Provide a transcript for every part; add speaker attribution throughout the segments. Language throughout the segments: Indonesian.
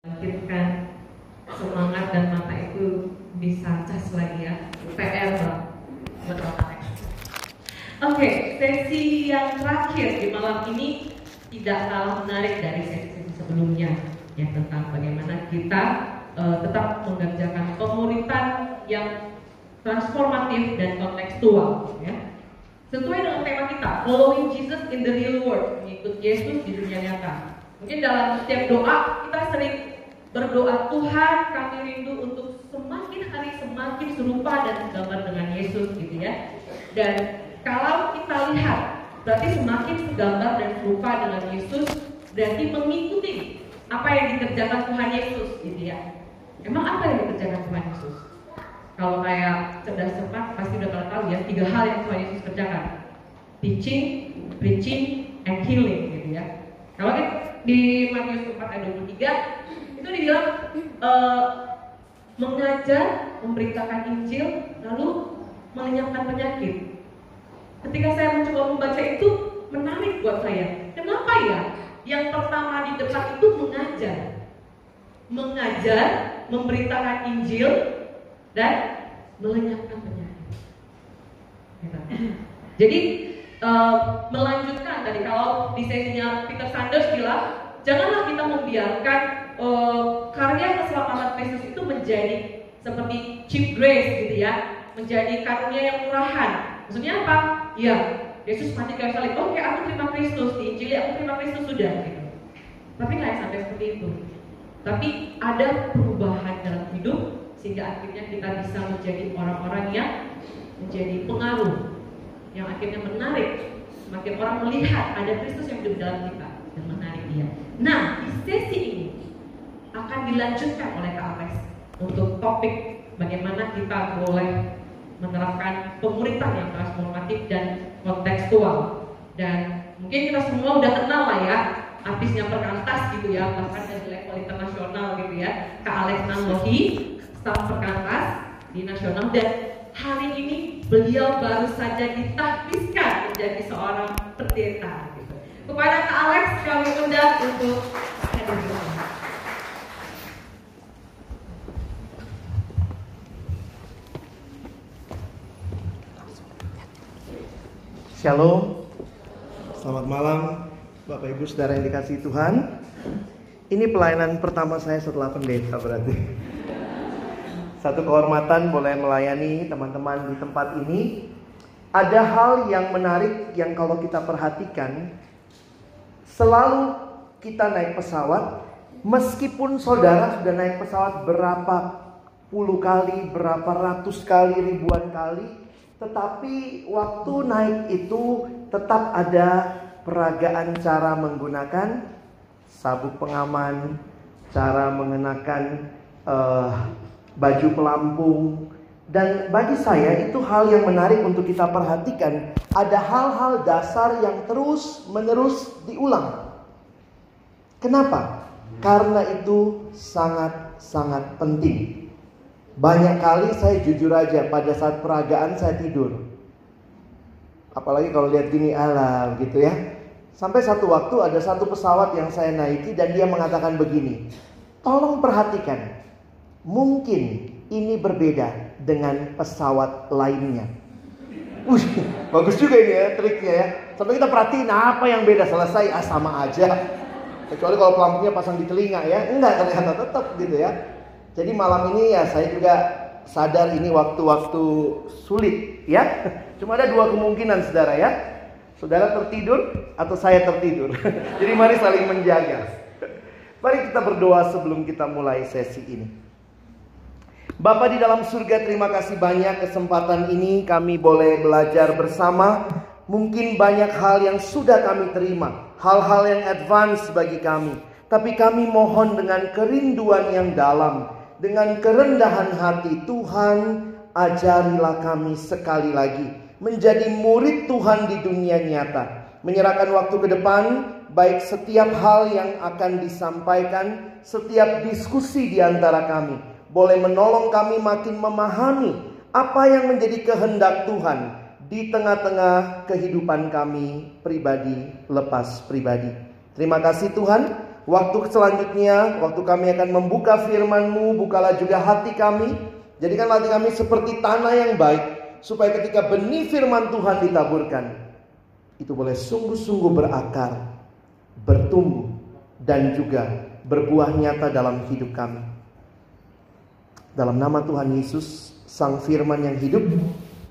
Speaker 1: bangkitkan semangat dan mata itu bisa cas lagi ya PR bang buat. Oke, sesi yang terakhir di malam ini tidak kalah menarik dari sesi-sesi sebelumnya ya tentang bagaimana kita uh, tetap mengerjakan pemuritan yang transformatif dan kontekstual ya. Sesuai dengan tema kita, following Jesus in the real world, mengikut Yesus di dunia nyata. Mungkin dalam setiap doa kita sering berdoa Tuhan kami rindu untuk semakin hari semakin serupa dan segambar dengan Yesus gitu ya. Dan kalau kita lihat berarti semakin segambar dan serupa dengan Yesus berarti mengikuti apa yang dikerjakan Tuhan Yesus gitu ya. Emang apa yang dikerjakan Tuhan Yesus? Kalau kayak cerdas cermat pasti udah pada tahu ya tiga hal yang Tuhan Yesus kerjakan. Teaching, preaching, and healing gitu ya. Kalau di Matius 4 ayat 23 itu dibilang uh, mengajar, memberitakan Injil, lalu melenyapkan penyakit. Ketika saya mencoba membaca itu menarik buat saya. Kenapa ya? Yang pertama di depan itu mengajar, mengajar, memberitakan Injil, dan melenyapkan penyakit. Jadi uh, melanjutkan tadi kalau di sesinya Peter Sanders bilang janganlah kita membiarkan uh, karya keselamatan Kristus itu menjadi seperti cheap grace gitu ya. Menjadi karunia yang murahan. Maksudnya apa? Ya Yesus mati kayu salib. Oke aku terima Kristus. Di Injil aku terima Kristus sudah gitu. Tapi nggak sampai seperti itu. Tapi ada perubahan dalam hidup sehingga akhirnya kita bisa menjadi orang-orang yang menjadi pengaruh yang akhirnya menarik. Semakin orang melihat ada Kristus yang hidup dalam kita dan menarik dia. Nah di sesi ini akan dilanjutkan oleh Kak Alex untuk topik bagaimana kita boleh menerapkan pemuritan yang transformatif dan kontekstual dan mungkin kita semua udah kenal lah ya artisnya perkantas gitu ya bahkan dari level internasional gitu ya Kak Alex Nanlohi staf perkantas di nasional dan hari ini beliau baru saja ditahbiskan menjadi seorang pendeta. Gitu. Kepada Kak Alex kami undang untuk hadir
Speaker 2: Shalom, selamat malam Bapak Ibu Saudara yang dikasih Tuhan. Ini pelayanan pertama saya setelah pendeta berarti. Satu kehormatan boleh melayani teman-teman di tempat ini. Ada hal yang menarik yang kalau kita perhatikan, selalu kita naik pesawat, meskipun saudara sudah naik pesawat berapa puluh kali, berapa ratus kali, ribuan kali, tetapi waktu naik itu tetap ada peragaan cara menggunakan sabuk pengaman, cara mengenakan uh, baju pelampung. Dan bagi saya itu hal yang menarik untuk kita perhatikan. Ada hal-hal dasar yang terus menerus diulang. Kenapa? Karena itu sangat-sangat penting. Banyak kali saya jujur aja pada saat peragaan saya tidur. Apalagi kalau lihat gini alam gitu ya. Sampai satu waktu ada satu pesawat yang saya naiki dan dia mengatakan begini. Tolong perhatikan Mungkin ini berbeda dengan pesawat lainnya. Wih, bagus juga ini ya triknya ya. Sampai kita perhatiin apa yang beda selesai ah sama aja. Kecuali kalau pelampungnya pasang di telinga ya. Enggak ternyata tetap gitu ya. Jadi malam ini ya saya juga sadar ini waktu-waktu sulit ya. Cuma ada dua kemungkinan saudara ya. Saudara tertidur atau saya tertidur. Jadi mari saling menjaga. Mari kita berdoa sebelum kita mulai sesi ini. Bapak di dalam surga terima kasih banyak kesempatan ini kami boleh belajar bersama. Mungkin banyak hal yang sudah kami terima, hal-hal yang advance bagi kami. Tapi kami mohon dengan kerinduan yang dalam, dengan kerendahan hati Tuhan, ajarilah kami sekali lagi menjadi murid Tuhan di dunia nyata. Menyerahkan waktu ke depan, baik setiap hal yang akan disampaikan, setiap diskusi di antara kami boleh menolong kami makin memahami apa yang menjadi kehendak Tuhan di tengah-tengah kehidupan kami pribadi lepas pribadi. Terima kasih Tuhan, waktu selanjutnya, waktu kami akan membuka firman-Mu, bukalah juga hati kami. Jadikan hati kami seperti tanah yang baik, supaya ketika benih firman Tuhan ditaburkan, itu boleh sungguh-sungguh berakar, bertumbuh, dan juga berbuah nyata dalam hidup kami. Dalam nama Tuhan Yesus, Sang Firman yang hidup,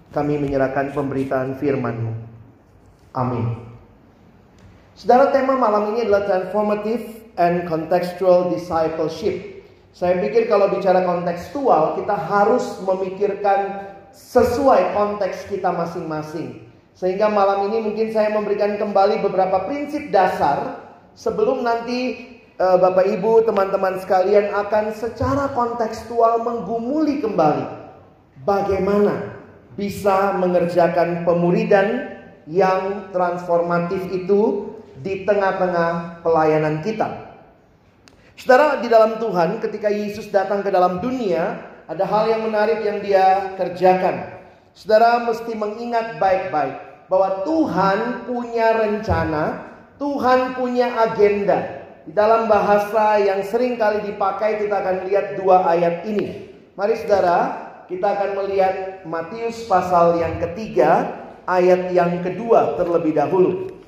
Speaker 2: kami menyerahkan pemberitaan firman-Mu. Amin. Saudara tema malam ini adalah transformative and contextual discipleship. Saya pikir kalau bicara kontekstual, kita harus memikirkan sesuai konteks kita masing-masing. Sehingga malam ini mungkin saya memberikan kembali beberapa prinsip dasar sebelum nanti uh, Bapak Ibu, teman-teman sekalian akan secara kontekstual menggumuli kembali bagaimana bisa mengerjakan pemuridan yang transformatif itu di tengah-tengah pelayanan kita. Saudara, di dalam Tuhan ketika Yesus datang ke dalam dunia, ada hal yang menarik yang dia kerjakan. Saudara mesti mengingat baik-baik bahwa Tuhan punya rencana, Tuhan punya agenda. Di dalam bahasa yang sering kali dipakai kita akan lihat dua ayat ini. Mari saudara, kita akan melihat Matius pasal yang ketiga, ayat yang kedua terlebih dahulu.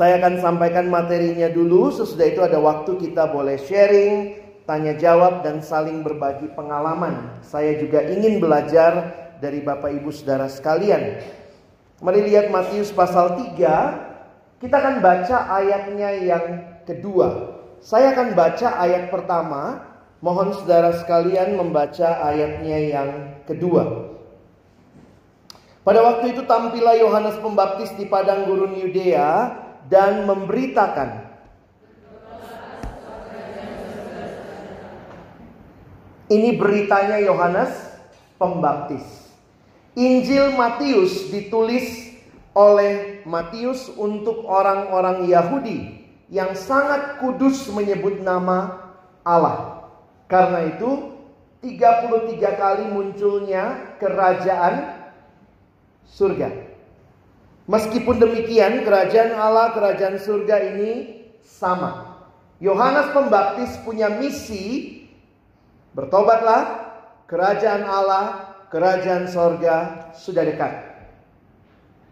Speaker 2: Saya akan sampaikan materinya dulu, sesudah itu ada waktu kita boleh sharing, tanya jawab dan saling berbagi pengalaman. Saya juga ingin belajar dari Bapak Ibu Saudara sekalian. Mari lihat Matius pasal 3. Kita akan baca ayatnya yang kedua. Saya akan baca ayat pertama. Mohon saudara sekalian membaca ayatnya yang kedua. Pada waktu itu tampillah Yohanes Pembaptis di padang gurun Yudea dan memberitakan Ini beritanya Yohanes Pembaptis. Injil Matius ditulis oleh Matius untuk orang-orang Yahudi yang sangat kudus menyebut nama Allah. Karena itu 33 kali munculnya kerajaan surga. Meskipun demikian, kerajaan Allah, kerajaan surga ini sama. Yohanes Pembaptis punya misi, bertobatlah, kerajaan Allah, kerajaan surga sudah dekat.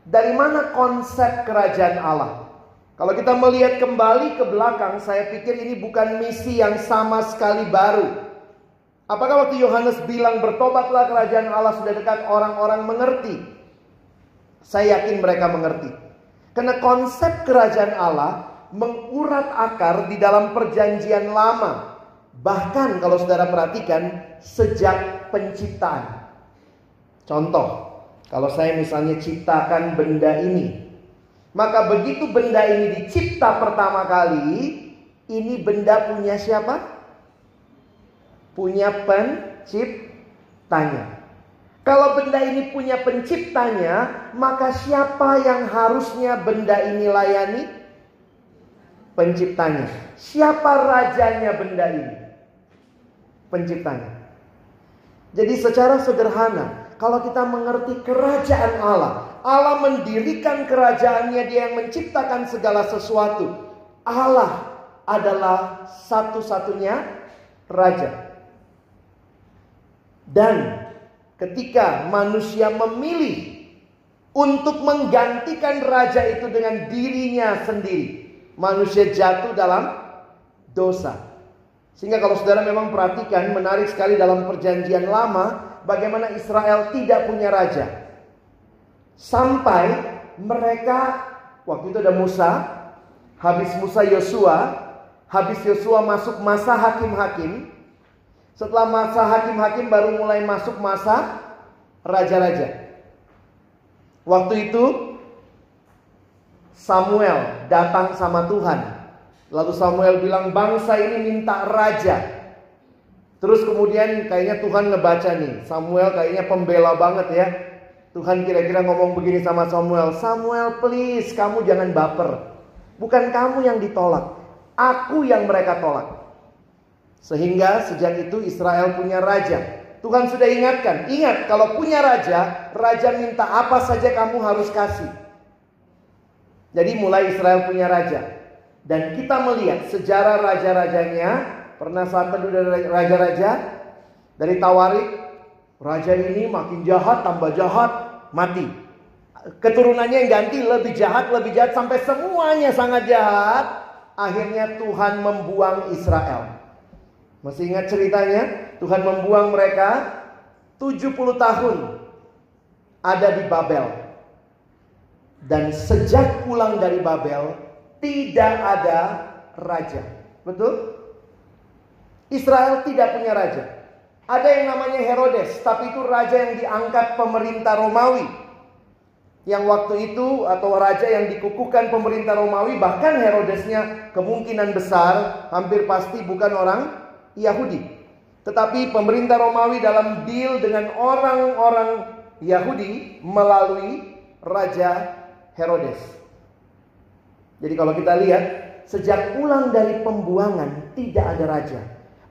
Speaker 2: Dari mana konsep kerajaan Allah? Kalau kita melihat kembali ke belakang, saya pikir ini bukan misi yang sama sekali baru. Apakah waktu Yohanes bilang bertobatlah kerajaan Allah sudah dekat, orang-orang mengerti? Saya yakin mereka mengerti. Karena konsep kerajaan Allah mengurat akar di dalam perjanjian lama. Bahkan kalau saudara perhatikan sejak penciptaan. Contoh, kalau saya misalnya ciptakan benda ini. Maka begitu benda ini dicipta pertama kali, ini benda punya siapa? Punya penciptanya. Kalau benda ini punya penciptanya, maka siapa yang harusnya benda ini layani? Penciptanya. Siapa rajanya benda ini? Penciptanya. Jadi secara sederhana, kalau kita mengerti kerajaan Allah, Allah mendirikan kerajaannya, Dia yang menciptakan segala sesuatu. Allah adalah satu-satunya raja. Dan ketika manusia memilih untuk menggantikan raja itu dengan dirinya sendiri, manusia jatuh dalam dosa. Sehingga kalau saudara memang perhatikan menarik sekali dalam perjanjian lama bagaimana Israel tidak punya raja. Sampai mereka waktu itu ada Musa, habis Musa Yosua, habis Yosua masuk masa hakim-hakim, setelah masa hakim-hakim baru mulai masuk masa raja-raja. Waktu itu Samuel datang sama Tuhan. Lalu Samuel bilang bangsa ini minta raja. Terus kemudian kayaknya Tuhan ngebaca nih. Samuel kayaknya pembela banget ya. Tuhan kira-kira ngomong begini sama Samuel. Samuel please kamu jangan baper. Bukan kamu yang ditolak. Aku yang mereka tolak. Sehingga sejak itu Israel punya raja. Tuhan sudah ingatkan, ingat kalau punya raja, raja minta apa saja kamu harus kasih. Jadi mulai Israel punya raja. Dan kita melihat sejarah raja-rajanya, pernah saat teduh dari raja-raja dari Tawarik, raja ini makin jahat, tambah jahat, mati. Keturunannya yang ganti lebih jahat, lebih jahat sampai semuanya sangat jahat. Akhirnya Tuhan membuang Israel. Masih ingat ceritanya? Tuhan membuang mereka 70 tahun ada di Babel. Dan sejak pulang dari Babel, tidak ada raja. Betul? Israel tidak punya raja. Ada yang namanya Herodes, tapi itu raja yang diangkat pemerintah Romawi. Yang waktu itu atau raja yang dikukuhkan pemerintah Romawi, bahkan Herodesnya kemungkinan besar hampir pasti bukan orang Yahudi. Tetapi pemerintah Romawi dalam deal dengan orang-orang Yahudi melalui Raja Herodes. Jadi kalau kita lihat, sejak pulang dari pembuangan tidak ada raja.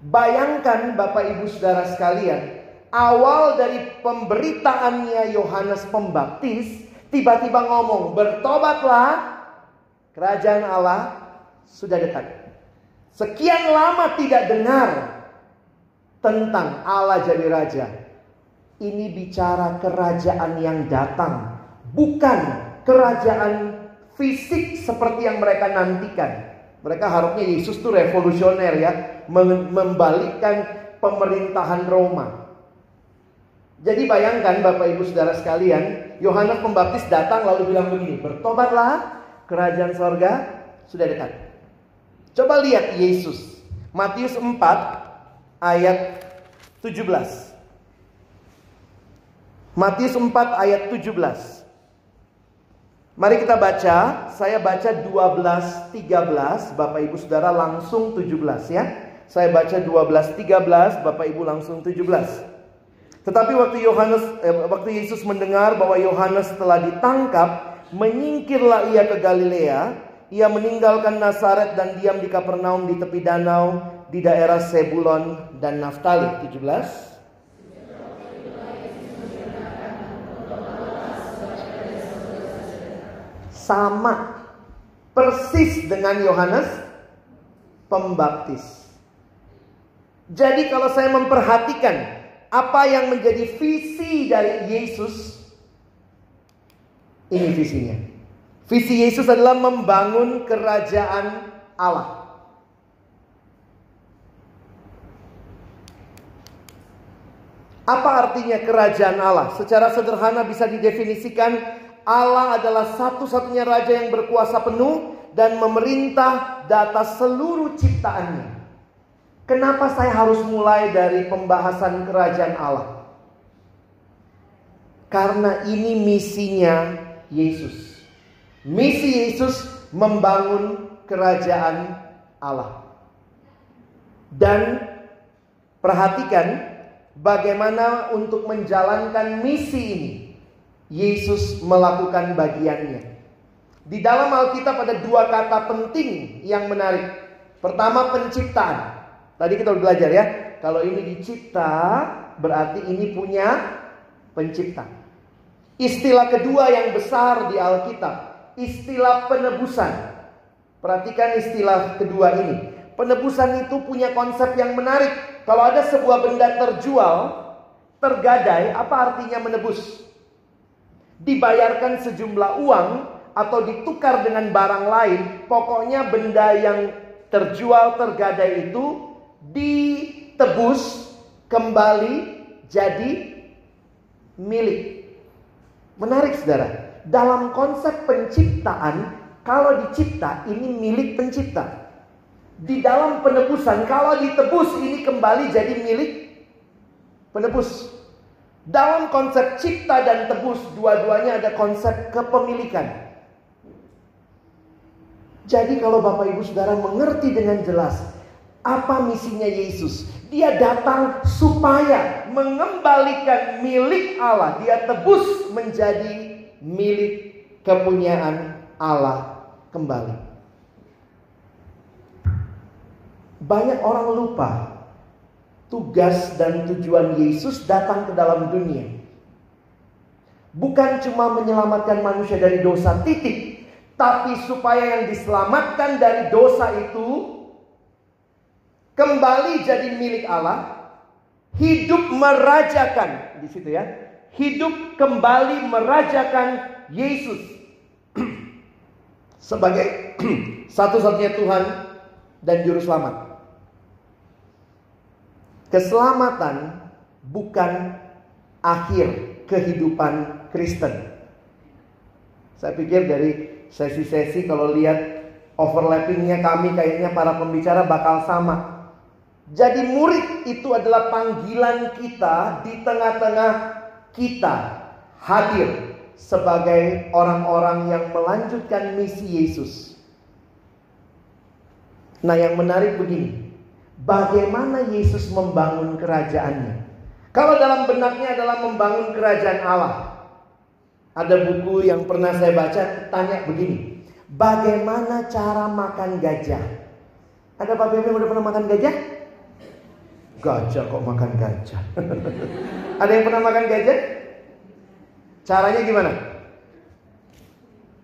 Speaker 2: Bayangkan Bapak Ibu Saudara sekalian, awal dari pemberitaannya Yohanes Pembaptis tiba-tiba ngomong, "Bertobatlah, kerajaan Allah sudah dekat." Sekian lama tidak dengar tentang Allah jadi raja. Ini bicara kerajaan yang datang, bukan kerajaan fisik seperti yang mereka nantikan. Mereka harapnya Yesus itu revolusioner ya, membalikkan pemerintahan Roma. Jadi bayangkan Bapak Ibu Saudara sekalian, Yohanes Pembaptis datang lalu bilang begini, bertobatlah, kerajaan sorga sudah dekat. Coba lihat Yesus, Matius 4 ayat 17. Matius 4 ayat 17. Mari kita baca, saya baca 12 13, Bapak Ibu Saudara langsung 17 ya. Saya baca 12 13, Bapak Ibu langsung 17. Tetapi waktu Yohanes eh, waktu Yesus mendengar bahwa Yohanes telah ditangkap, menyingkirlah ia ke Galilea, ia meninggalkan Nazaret dan diam di Kapernaum di tepi danau di daerah Sebulon dan Naftali 17 sama persis dengan Yohanes Pembaptis. Jadi kalau saya memperhatikan apa yang menjadi visi dari Yesus, ini visinya. Visi Yesus adalah membangun kerajaan Allah. Apa artinya kerajaan Allah? Secara sederhana bisa didefinisikan Allah adalah satu-satunya raja yang berkuasa penuh dan memerintah data seluruh ciptaannya. Kenapa saya harus mulai dari pembahasan kerajaan Allah? Karena ini misinya Yesus. Misi Yesus membangun kerajaan Allah. Dan perhatikan bagaimana untuk menjalankan misi ini. Yesus melakukan bagiannya. Di dalam Alkitab ada dua kata penting yang menarik. Pertama penciptaan. Tadi kita udah belajar ya. Kalau ini dicipta berarti ini punya pencipta. Istilah kedua yang besar di Alkitab, istilah penebusan. Perhatikan istilah kedua ini. Penebusan itu punya konsep yang menarik. Kalau ada sebuah benda terjual, tergadai, apa artinya menebus? dibayarkan sejumlah uang atau ditukar dengan barang lain, pokoknya benda yang terjual tergadai itu ditebus kembali jadi milik. Menarik saudara, dalam konsep penciptaan, kalau dicipta ini milik pencipta. Di dalam penebusan, kalau ditebus ini kembali jadi milik penebus. Dalam konsep cipta dan tebus, dua-duanya ada konsep kepemilikan. Jadi kalau Bapak Ibu Saudara mengerti dengan jelas apa misinya Yesus, dia datang supaya mengembalikan milik Allah, dia tebus menjadi milik kepunyaan Allah kembali. Banyak orang lupa tugas dan tujuan Yesus datang ke dalam dunia. Bukan cuma menyelamatkan manusia dari dosa titik, tapi supaya yang diselamatkan dari dosa itu kembali jadi milik Allah, hidup merajakan di situ ya. Hidup kembali merajakan Yesus sebagai satu-satunya Tuhan dan juru selamat. Keselamatan bukan akhir kehidupan Kristen. Saya pikir dari sesi-sesi kalau lihat overlappingnya kami kayaknya para pembicara bakal sama. Jadi murid itu adalah panggilan kita di tengah-tengah kita hadir sebagai orang-orang yang melanjutkan misi Yesus. Nah, yang menarik begini, bagaimana Yesus membangun kerajaannya? Kalau dalam benaknya adalah membangun kerajaan Allah. Ada buku yang pernah saya baca tanya begini, bagaimana cara makan gajah? Ada Pak Bebe udah pernah makan gajah? Gajah kok makan gajah. Ada yang pernah makan gajah? Caranya gimana?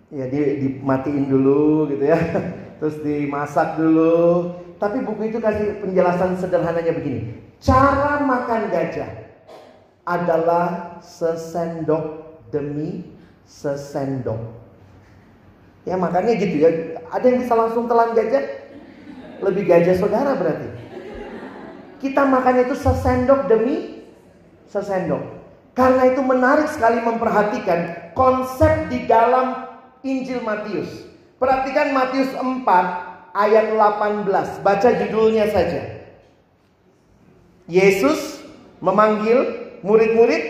Speaker 2: Ya dia dimatiin dulu gitu ya. Terus dimasak dulu. Tapi buku itu kasih penjelasan sederhananya begini. Cara makan gajah adalah sesendok demi sesendok. Ya makanya gitu ya. Ada yang bisa langsung telan gajah? Lebih gajah saudara berarti. Kita makannya itu sesendok demi sesendok. Karena itu menarik sekali memperhatikan konsep di dalam Injil Matius. Perhatikan Matius 4 ayat 18. Baca judulnya saja. Yesus memanggil murid-murid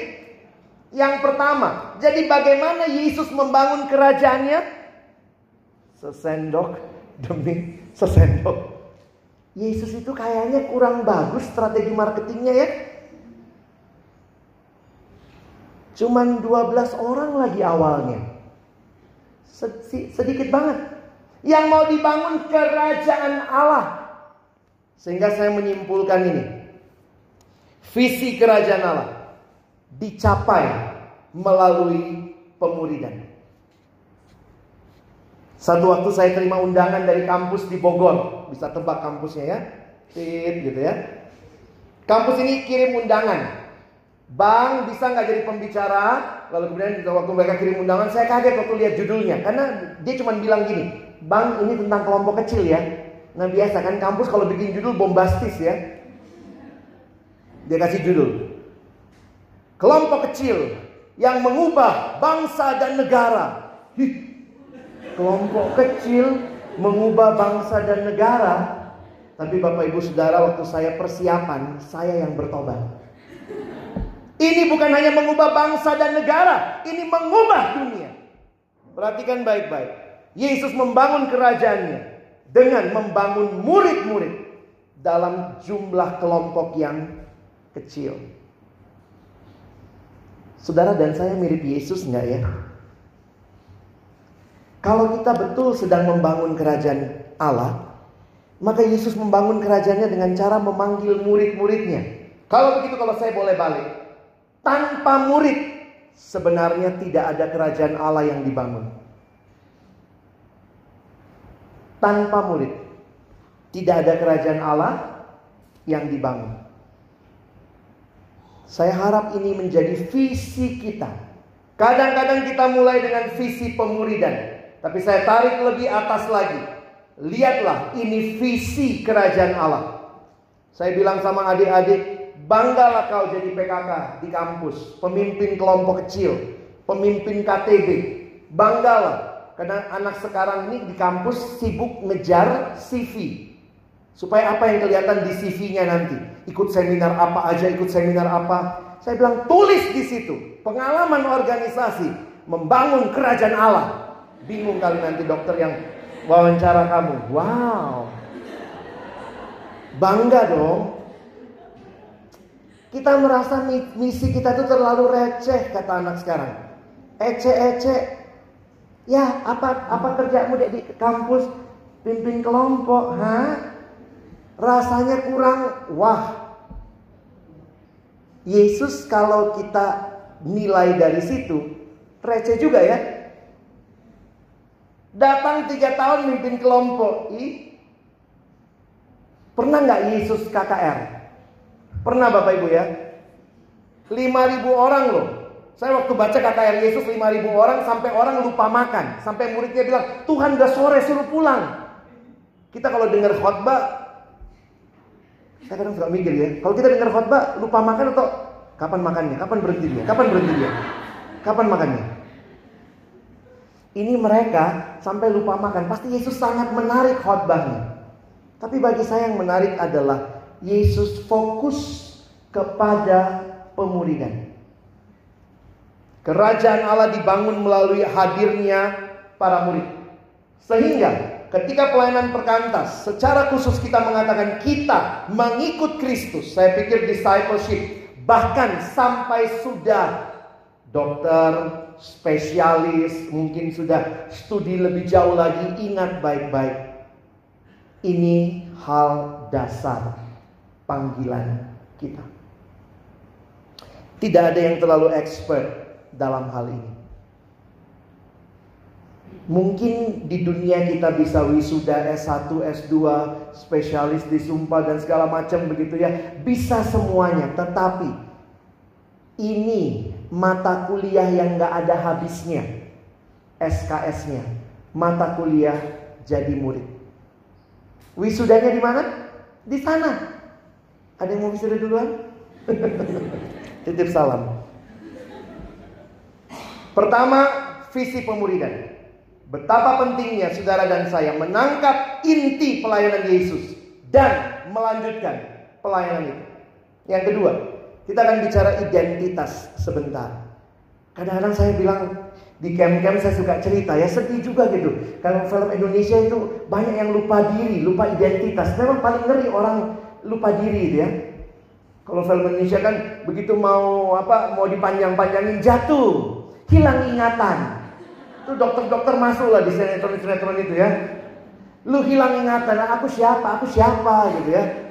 Speaker 2: yang pertama. Jadi bagaimana Yesus membangun kerajaannya? Sesendok demi sesendok. Yesus itu kayaknya kurang bagus strategi marketingnya ya. Cuman 12 orang lagi awalnya. Sedikit banget. Yang mau dibangun kerajaan Allah. Sehingga saya menyimpulkan ini. Visi kerajaan Allah dicapai melalui pemuridan. Satu waktu saya terima undangan dari kampus di Bogor. Bisa tebak kampusnya ya. Tit gitu ya. Kampus ini kirim undangan. Bang bisa nggak jadi pembicara? Lalu kemudian waktu mereka kirim undangan, saya kaget waktu lihat judulnya. Karena dia cuma bilang gini, Bang ini tentang kelompok kecil ya. Nah biasa kan kampus kalau bikin judul bombastis ya. Dia kasih judul. Kelompok kecil yang mengubah bangsa dan negara. Hih, kelompok kecil mengubah bangsa dan negara. Tapi Bapak Ibu Saudara waktu saya persiapan, saya yang bertobat. Ini bukan hanya mengubah bangsa dan negara, ini mengubah dunia. Perhatikan baik-baik. Yesus membangun kerajaannya dengan membangun murid-murid dalam jumlah kelompok yang kecil. Saudara dan saya mirip Yesus enggak ya? Kalau kita betul sedang membangun kerajaan Allah, maka Yesus membangun kerajaannya dengan cara memanggil murid-muridnya. Kalau begitu kalau saya boleh balik. Tanpa murid sebenarnya tidak ada kerajaan Allah yang dibangun. Tanpa murid tidak ada kerajaan Allah yang dibangun. Saya harap ini menjadi visi kita. Kadang-kadang kita mulai dengan visi pemuridan. Tapi saya tarik lebih atas lagi. Lihatlah ini visi kerajaan Allah. Saya bilang sama adik-adik, banggalah kau jadi PKK di kampus, pemimpin kelompok kecil, pemimpin KTB. Banggalah karena anak sekarang ini di kampus sibuk ngejar CV. Supaya apa yang kelihatan di CV-nya nanti? Ikut seminar apa aja, ikut seminar apa. Saya bilang tulis di situ pengalaman organisasi membangun kerajaan Allah. Bingung kali nanti dokter yang wawancara kamu. Wow. Bangga dong. Kita merasa misi kita itu terlalu receh kata anak sekarang. Ece-ece. Ya, apa apa kerjamu di kampus pimpin kelompok, ha? Rasanya kurang wah. Yesus kalau kita nilai dari situ receh juga ya. Datang tiga tahun mimpin kelompok. Ih, pernah nggak Yesus KKR? Pernah Bapak Ibu ya? 5000 orang loh. Saya waktu baca KKR Yesus 5000 orang sampai orang lupa makan. Sampai muridnya bilang, Tuhan udah sore suruh pulang. Kita kalau dengar khotbah, saya kadang suka mikir ya. Kalau kita dengar khotbah, lupa makan atau kapan makannya? Kapan berhenti dia? Kapan berhenti dia? Kapan makannya? Ini mereka sampai lupa makan. Pasti Yesus sangat menarik khotbahnya. Tapi bagi saya yang menarik adalah Yesus fokus kepada pemuridan. Kerajaan Allah dibangun melalui hadirnya para murid. Sehingga ketika pelayanan perkantas, secara khusus kita mengatakan kita mengikut Kristus. Saya pikir discipleship bahkan sampai sudah dokter, spesialis, mungkin sudah studi lebih jauh lagi, ingat baik-baik. Ini hal dasar panggilan kita. Tidak ada yang terlalu expert dalam hal ini. Mungkin di dunia kita bisa wisuda S1, S2, spesialis di sumpah dan segala macam begitu ya. Bisa semuanya, tetapi ini mata kuliah yang gak ada habisnya. SKS-nya. Mata kuliah jadi murid. Wisudanya di mana? Di sana. Ada yang mau wisuda duluan? Titip salam. Pertama, visi pemuridan. Betapa pentingnya saudara dan saya menangkap inti pelayanan Yesus dan melanjutkan pelayanan itu. Yang kedua, kita akan bicara identitas sebentar. Kadang-kadang saya bilang di camp-camp saya suka cerita ya sedih juga gitu. Kalau film Indonesia itu banyak yang lupa diri, lupa identitas. Memang paling ngeri orang lupa diri itu ya. Kalau film Indonesia kan begitu mau apa mau dipanjang-panjangin jatuh, hilang ingatan. Tuh dokter-dokter masuk lah di sinetron-sinetron itu ya. Lu hilang ingatan, aku siapa? Aku siapa gitu ya.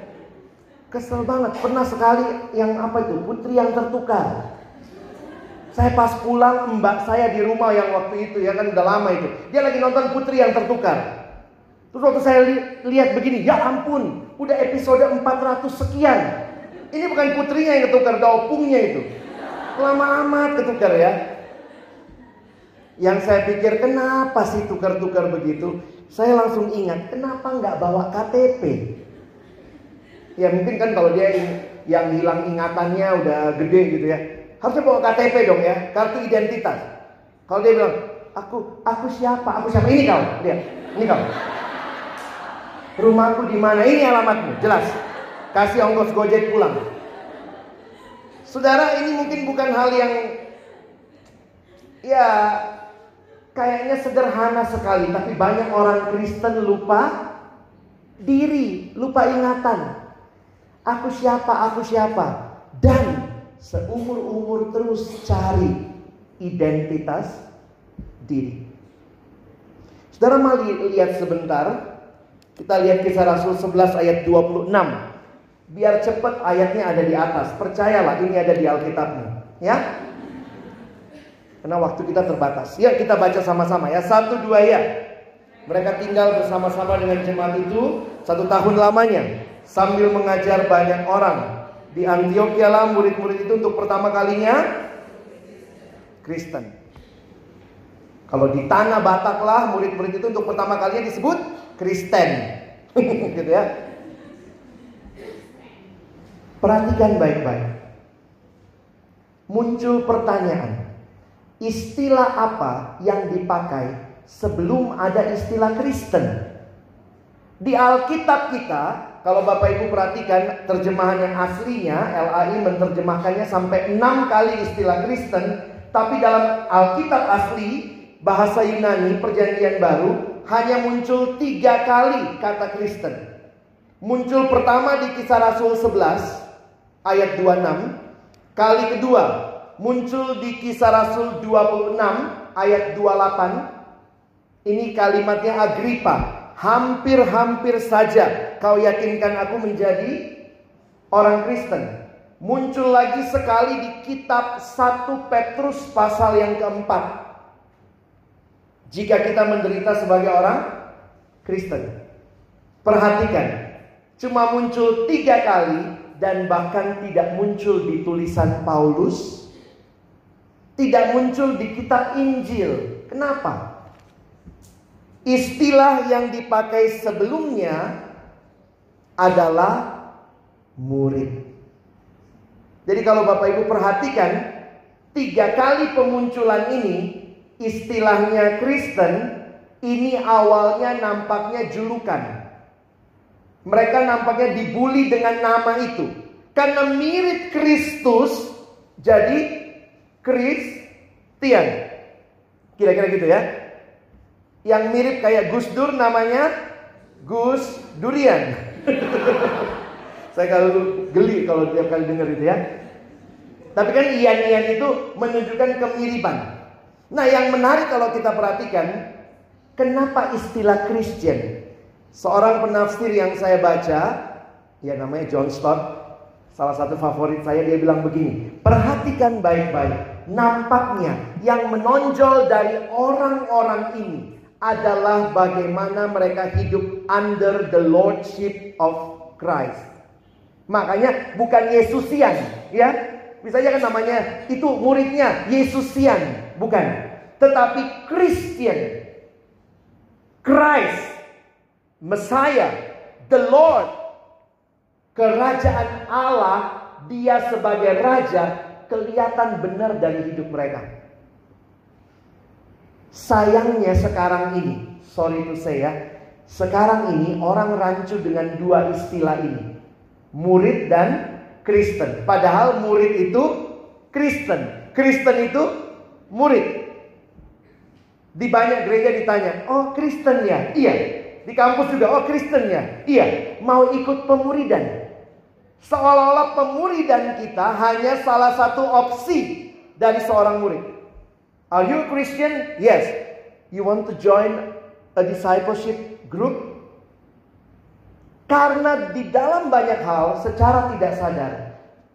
Speaker 2: Kesel banget. Pernah sekali yang apa itu? Putri yang tertukar. Saya pas pulang mbak saya di rumah yang waktu itu ya kan udah lama itu. Dia lagi nonton Putri yang tertukar. Terus waktu saya li lihat begini, ya ampun, udah episode 400 sekian. Ini bukan putrinya yang ketukar, opungnya itu. Lama amat ketukar ya. Yang saya pikir kenapa sih tukar-tukar begitu? Saya langsung ingat, kenapa nggak bawa KTP? Ya mungkin kan kalau dia yang hilang ingatannya udah gede gitu ya. Harusnya bawa KTP dong ya, kartu identitas. Kalau dia bilang, aku aku siapa? Aku siapa? Ini kau, lihat. Ini kau. Rumahku di mana? Ini alamatmu, jelas. Kasih ongkos Gojek pulang. Saudara, ini mungkin bukan hal yang ya kayaknya sederhana sekali, tapi banyak orang Kristen lupa diri, lupa ingatan. Aku siapa, aku siapa. Dan seumur-umur terus cari identitas diri. Saudara mari lihat sebentar. Kita lihat kisah Rasul 11 ayat 26. Biar cepat ayatnya ada di atas. Percayalah ini ada di Alkitabmu. Ya. Karena waktu kita terbatas. Ya kita baca sama-sama ya. Satu dua ya. Mereka tinggal bersama-sama dengan jemaat itu satu tahun lamanya sambil mengajar banyak orang. Di Antioquia lah murid-murid itu untuk pertama kalinya Kristen. Kalau di tanah Batak lah murid-murid itu untuk pertama kalinya disebut Kristen. gitu ya. Perhatikan baik-baik. Muncul pertanyaan. Istilah apa yang dipakai sebelum ada istilah Kristen? Di Alkitab kita kalau Bapak Ibu perhatikan terjemahan yang aslinya LAI menerjemahkannya sampai enam kali istilah Kristen, tapi dalam Alkitab asli bahasa Yunani Perjanjian Baru hanya muncul tiga kali kata Kristen. Muncul pertama di Kisah Rasul 11 ayat 26, kali kedua muncul di Kisah Rasul 26 ayat 28. Ini kalimatnya Agripa hampir-hampir saja kau yakinkan aku menjadi orang Kristen. Muncul lagi sekali di kitab 1 Petrus pasal yang keempat. jika kita menderita sebagai orang Kristen. Perhatikan, cuma muncul tiga kali dan bahkan tidak muncul di tulisan Paulus, tidak muncul di kitab Injil. Kenapa? Istilah yang dipakai sebelumnya adalah murid. Jadi kalau Bapak Ibu perhatikan, tiga kali pemunculan ini istilahnya Kristen, ini awalnya nampaknya julukan. Mereka nampaknya dibully dengan nama itu. Karena mirip Kristus, jadi Kristian. Kira-kira gitu ya. Yang mirip kayak Gus Dur namanya Gus Durian. Saya kalau geli kalau tiap kali dengar itu ya. Tapi kan ian-ian itu menunjukkan kemiripan. Nah yang menarik kalau kita perhatikan, kenapa istilah Christian? Seorang penafsir yang saya baca, ya namanya John Stott, salah satu favorit saya, dia bilang begini, perhatikan baik-baik, nampaknya yang menonjol dari orang-orang ini adalah bagaimana mereka hidup under the lordship of Christ. Makanya bukan Yesusian, ya. Misalnya kan namanya itu muridnya Yesusian, bukan. Tetapi Christian. Christ, Messiah, the Lord. Kerajaan Allah, dia sebagai raja kelihatan benar dari hidup mereka. Sayangnya sekarang ini, sorry to say ya, sekarang ini orang rancu dengan dua istilah ini. Murid dan Kristen. Padahal murid itu Kristen. Kristen itu murid. Di banyak gereja ditanya, oh Kristen ya? Iya. Di kampus juga, oh Kristen ya? Iya. Mau ikut pemuridan. Seolah-olah pemuridan kita hanya salah satu opsi dari seorang murid. Are you a Christian? Yes. You want to join a discipleship group? Karena di dalam banyak hal secara tidak sadar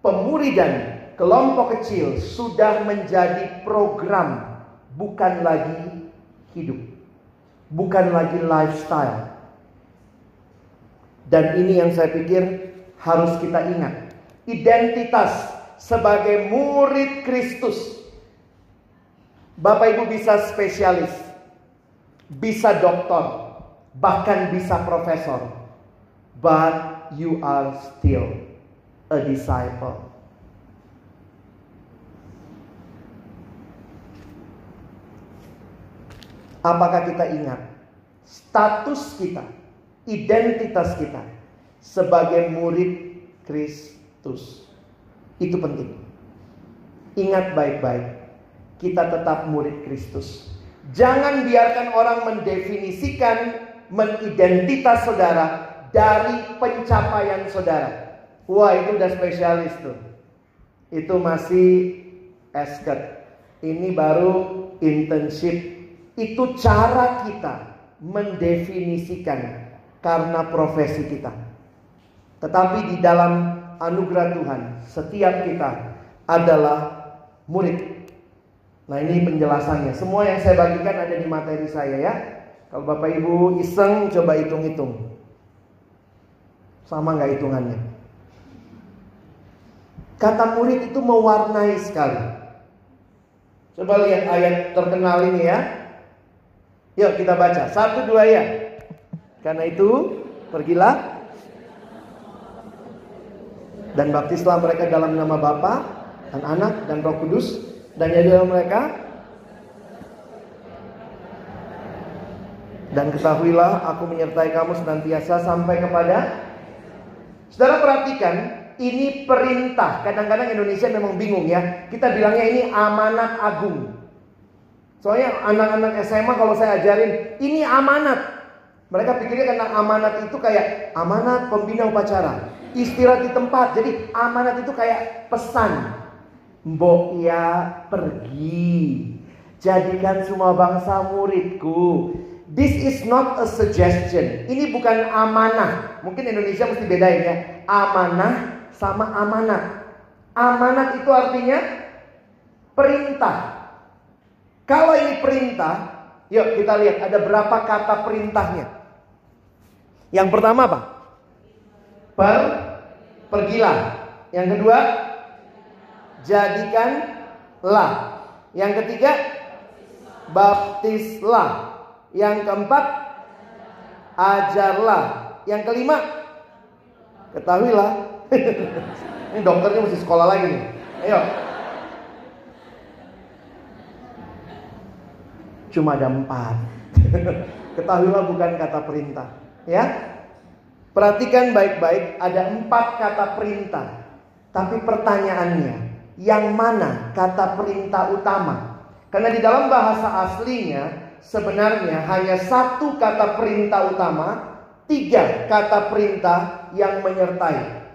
Speaker 2: pemuridan kelompok kecil sudah menjadi program bukan lagi hidup. Bukan lagi lifestyle. Dan ini yang saya pikir harus kita ingat. Identitas sebagai murid Kristus. Bapak Ibu bisa spesialis bisa doktor, bahkan bisa profesor, but you are still a disciple. Apakah kita ingat status kita, identitas kita sebagai murid Kristus? Itu penting. Ingat baik-baik, kita tetap murid Kristus. Jangan biarkan orang mendefinisikan, mengidentitas saudara dari pencapaian saudara. Wah itu udah spesialis tuh. Itu masih esket. Ini baru internship. Itu cara kita mendefinisikan karena profesi kita. Tetapi di dalam anugerah Tuhan, setiap kita adalah murid Nah ini penjelasannya. Semua yang saya bagikan ada di materi saya ya. Kalau Bapak Ibu iseng coba hitung-hitung. Sama nggak hitungannya? Kata murid itu mewarnai sekali. Coba lihat ayat terkenal ini ya. Yuk kita baca. Satu dua ya. Karena itu pergilah dan baptislah mereka dalam nama Bapa dan Anak dan Roh Kudus dan jadilah mereka dan ketahuilah aku menyertai kamu senantiasa sampai kepada Saudara perhatikan ini perintah. Kadang-kadang Indonesia memang bingung ya. Kita bilangnya ini amanat agung. Soalnya anak-anak SMA kalau saya ajarin ini amanat. Mereka pikirnya karena amanat itu kayak amanat pembina upacara, istirahat di tempat. Jadi amanat itu kayak pesan. Mbok ya pergi. Jadikan semua bangsa muridku. This is not a suggestion. Ini bukan amanah. Mungkin Indonesia mesti bedain ya. Amanah sama amanat. Amanat itu artinya perintah. Kalau ini perintah, Yuk kita lihat ada berapa kata perintahnya. Yang pertama apa? Per pergilah. Yang kedua jadikanlah. Yang ketiga baptislah. Yang keempat ajarlah. Yang kelima ketahuilah. Ini dokternya mesti sekolah lagi nih. Ayo. Cuma ada empat. Ketahuilah bukan kata perintah. Ya. Perhatikan baik-baik, ada empat kata perintah. Tapi pertanyaannya, yang mana kata perintah utama? Karena di dalam bahasa aslinya sebenarnya hanya satu kata perintah utama, tiga kata perintah yang menyertai.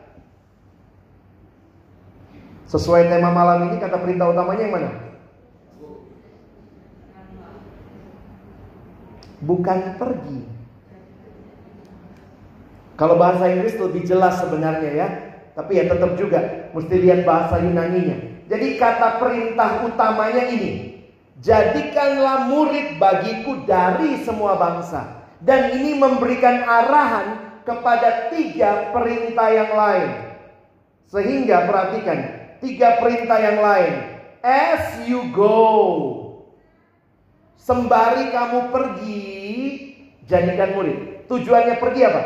Speaker 2: Sesuai tema malam ini kata perintah utamanya yang mana? Bukan pergi. Kalau bahasa Inggris lebih jelas sebenarnya ya. Tapi ya tetap juga mesti lihat bahasa Yunaninya. Jadi kata perintah utamanya ini. Jadikanlah murid bagiku dari semua bangsa. Dan ini memberikan arahan kepada tiga perintah yang lain. Sehingga perhatikan, tiga perintah yang lain. As you go. Sembari kamu pergi, jadikan murid. Tujuannya pergi apa?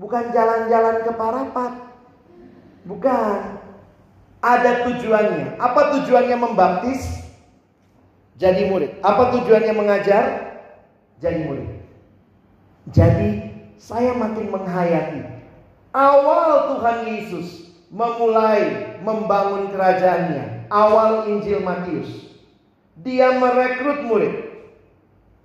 Speaker 2: Bukan jalan-jalan ke Parapat. Bukan. Ada tujuannya. Apa tujuannya membaptis? Jadi murid. Apa tujuannya mengajar? Jadi murid. Jadi saya makin menghayati awal Tuhan Yesus memulai membangun kerajaannya. Awal Injil Matius. Dia merekrut murid.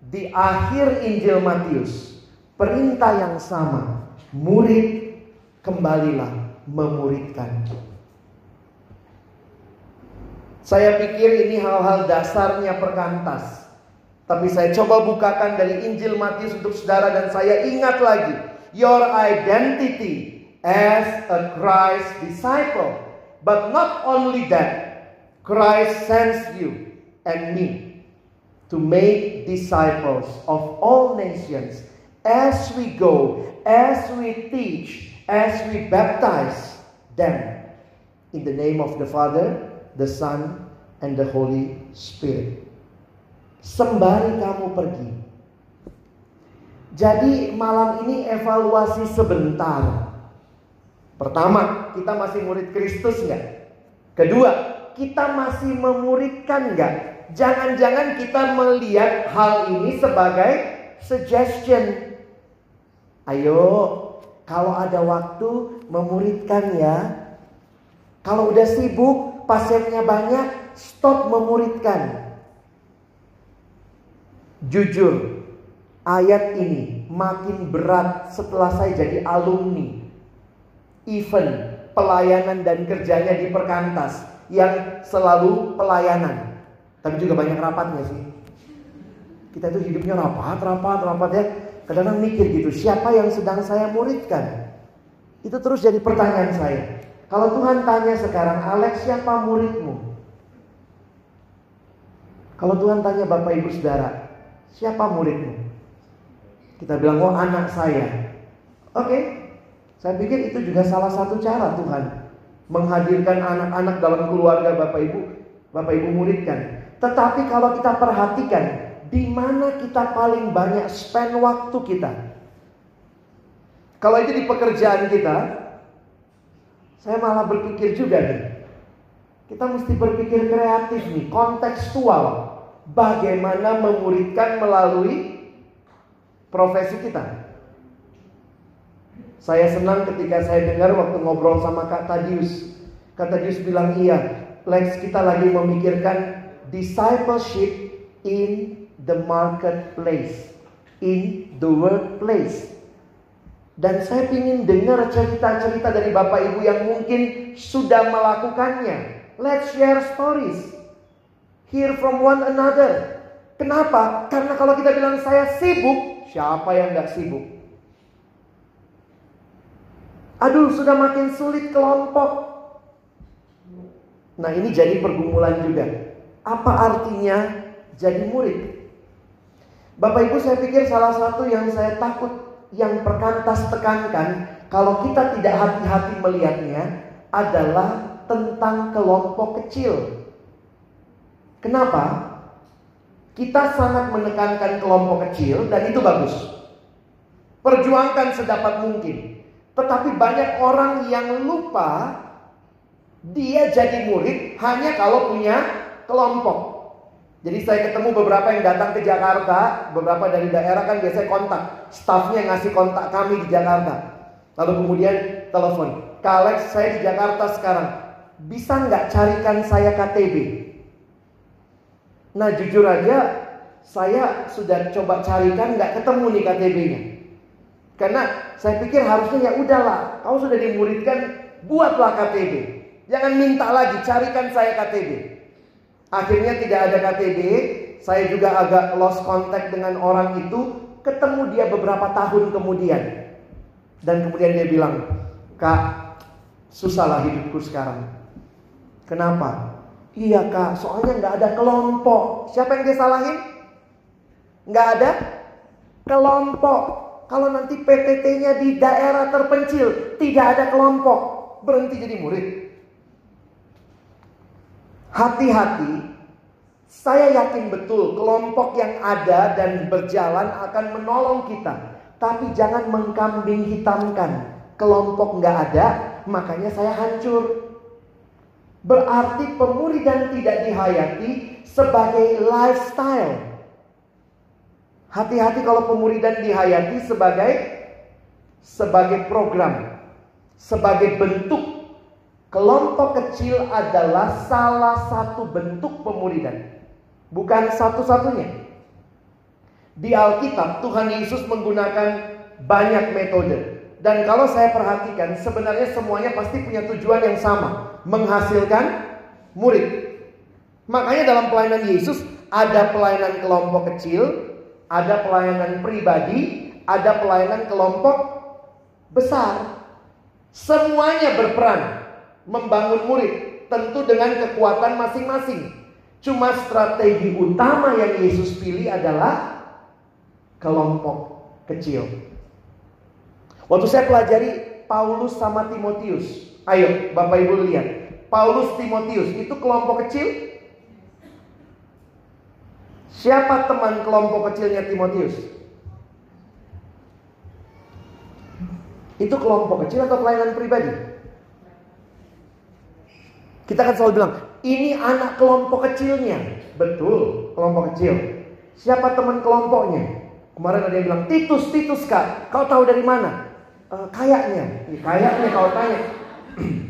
Speaker 2: Di akhir Injil Matius, perintah yang sama, murid kembalilah memuridkan. Saya pikir ini hal-hal dasarnya perkantas. Tapi saya coba bukakan dari Injil Matius untuk saudara dan saya ingat lagi. Your identity as a Christ disciple. But not only that. Christ sends you and me to make disciples of all nations as we go, as we teach, as we baptize them in the name of the Father, the Son, and the Holy Spirit. Sembari kamu pergi. Jadi malam ini evaluasi sebentar. Pertama, kita masih murid Kristus nggak? Kedua, kita masih memuridkan nggak? Jangan-jangan kita melihat hal ini sebagai suggestion. Ayo, kalau ada waktu memuridkan ya. Kalau udah sibuk, pasiennya banyak, stop memuridkan. Jujur, ayat ini makin berat setelah saya jadi alumni. Event, pelayanan dan kerjanya di perkantas yang selalu pelayanan. Tapi juga banyak rapatnya sih. Kita itu hidupnya rapat, rapat, rapat ya. Kadang-kadang mikir gitu, siapa yang sedang saya muridkan? Itu terus jadi pertanyaan saya. Kalau Tuhan tanya sekarang, Alex siapa muridmu? Kalau Tuhan tanya Bapak Ibu Saudara, siapa muridmu? Kita bilang, oh anak saya. Oke, saya pikir itu juga salah satu cara Tuhan menghadirkan anak-anak dalam keluarga Bapak Ibu, Bapak Ibu muridkan. Tetapi kalau kita perhatikan, di mana kita paling banyak spend waktu kita? Kalau itu di pekerjaan kita, saya malah berpikir juga nih. Kita mesti berpikir kreatif nih, kontekstual. Bagaimana memuridkan melalui profesi kita. Saya senang ketika saya dengar waktu ngobrol sama Kak Tadius. Kak Tadius bilang iya, Lex kita lagi memikirkan discipleship in the marketplace, in the workplace. Dan saya ingin dengar cerita-cerita dari Bapak Ibu yang mungkin sudah melakukannya. Let's share stories. Hear from one another. Kenapa? Karena kalau kita bilang saya sibuk, siapa yang gak sibuk? Aduh, sudah makin sulit kelompok. Nah, ini jadi pergumulan juga. Apa artinya jadi murid? Bapak Ibu saya pikir salah satu yang saya takut yang perkantas tekankan kalau kita tidak hati-hati melihatnya adalah tentang kelompok kecil. Kenapa? Kita sangat menekankan kelompok kecil dan itu bagus. Perjuangkan sedapat mungkin. Tetapi banyak orang yang lupa dia jadi murid hanya kalau punya kelompok. Jadi saya ketemu beberapa yang datang ke Jakarta, beberapa dari daerah kan biasanya kontak, staffnya ngasih kontak kami di Jakarta. Lalu kemudian telepon, Kak saya di Jakarta sekarang, bisa nggak carikan saya KTB? Nah jujur aja, saya sudah coba carikan nggak ketemu nih KTB-nya. Karena saya pikir harusnya ya udahlah, kau sudah dimuridkan, buatlah KTB. Jangan minta lagi, carikan saya KTB. Akhirnya tidak ada KTB, saya juga agak lost contact dengan orang itu, ketemu dia beberapa tahun kemudian. Dan kemudian dia bilang, Kak, susahlah hidupku sekarang. Kenapa? Iya kak, soalnya nggak ada kelompok. Siapa yang dia salahin? Nggak ada kelompok. Kalau nanti PTT-nya di daerah terpencil, tidak ada kelompok, berhenti jadi murid. Hati-hati, saya yakin betul kelompok yang ada dan berjalan akan menolong kita. Tapi jangan mengkambing hitamkan. Kelompok nggak ada, makanya saya hancur. Berarti pemuridan tidak dihayati sebagai lifestyle. Hati-hati kalau pemuridan dihayati sebagai sebagai program, sebagai bentuk Kelompok kecil adalah salah satu bentuk pemuridan, bukan satu-satunya. Di Alkitab, Tuhan Yesus menggunakan banyak metode, dan kalau saya perhatikan, sebenarnya semuanya pasti punya tujuan yang sama: menghasilkan murid. Makanya, dalam pelayanan Yesus ada pelayanan kelompok kecil, ada pelayanan pribadi, ada pelayanan kelompok besar. Semuanya berperan membangun murid tentu dengan kekuatan masing-masing. Cuma strategi utama yang Yesus pilih adalah kelompok kecil. Waktu saya pelajari Paulus sama Timotius. Ayo Bapak Ibu lihat. Paulus Timotius itu kelompok kecil. Siapa teman kelompok kecilnya Timotius? Itu kelompok kecil atau pelayanan pribadi? Kita kan selalu bilang, ini anak kelompok kecilnya. Betul, kelompok kecil. Siapa teman kelompoknya? Kemarin ada yang bilang, Titus, Titus kak, kau tahu dari mana? E, kayaknya, ya, kayaknya kau tanya.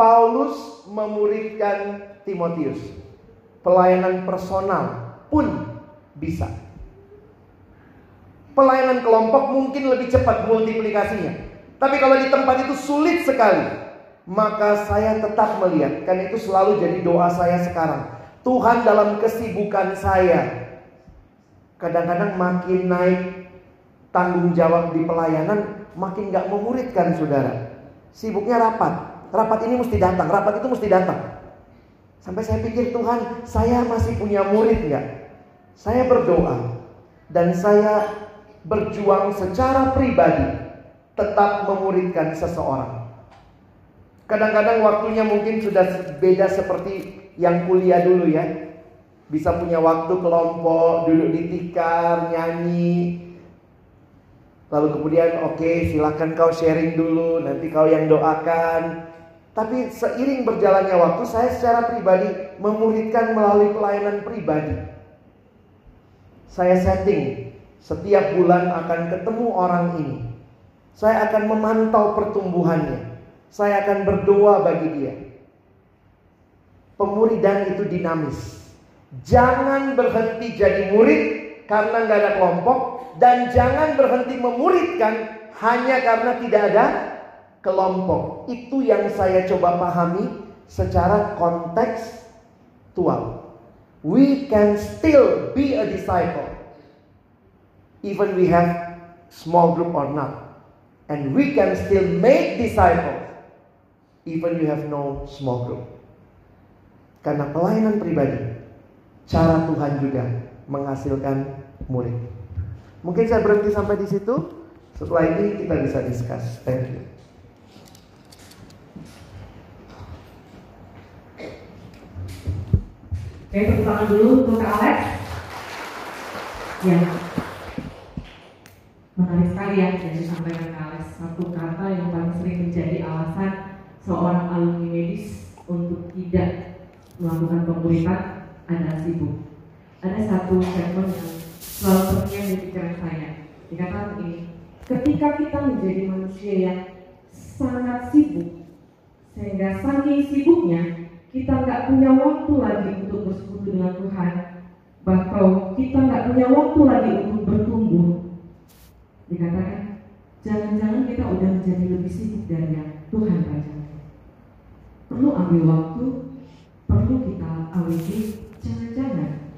Speaker 2: Paulus memuridkan Timotius. Pelayanan personal pun bisa. Pelayanan kelompok mungkin lebih cepat multiplikasinya. Tapi kalau di tempat itu sulit sekali maka saya tetap melihat kan itu selalu jadi doa saya sekarang. Tuhan dalam kesibukan saya kadang-kadang makin naik tanggung jawab di pelayanan makin gak memuridkan saudara. Sibuknya rapat, rapat ini mesti datang, rapat itu mesti datang. Sampai saya pikir Tuhan, saya masih punya murid nggak? Saya berdoa dan saya berjuang secara pribadi tetap memuridkan seseorang. Kadang-kadang waktunya mungkin sudah beda seperti yang kuliah dulu ya. Bisa punya waktu kelompok, duduk di tikar, nyanyi. Lalu kemudian oke okay, silakan kau sharing dulu, nanti kau yang doakan. Tapi seiring berjalannya waktu saya secara pribadi memuridkan melalui pelayanan pribadi. Saya setting setiap bulan akan ketemu orang ini. Saya akan memantau pertumbuhannya. Saya akan berdoa bagi dia. Pemuridan itu dinamis. Jangan berhenti jadi murid karena nggak ada kelompok dan jangan berhenti memuridkan hanya karena tidak ada kelompok. Itu yang saya coba pahami secara kontekstual. We can still be a disciple even we have small group or not. And we can still make disciples even you have no small group. Karena pelayanan pribadi cara Tuhan juga menghasilkan murid. Mungkin saya berhenti sampai di situ. Setelah ini kita bisa discuss. Thank you.
Speaker 1: Oke, tepuk tangan dulu untuk Kak Alex. Ya, menarik sekali ya yang disampaikan Kak Alex. Satu kata yang paling sering menjadi alasan seorang alumni medis untuk tidak melakukan pemuritan adalah sibuk. Ada satu statement yang selalu terngiang di pikiran saya. Dikatakan begini, ketika kita menjadi manusia yang sangat sibuk, sehingga saking sibuknya kita nggak punya waktu lagi untuk bersekutu dengan Tuhan bahkan kita nggak punya waktu lagi untuk bertumbuh dikatakan jangan-jangan kita udah menjadi lebih sibuk dari yang Tuhan rancangkan perlu ambil waktu perlu kita awasi jangan-jangan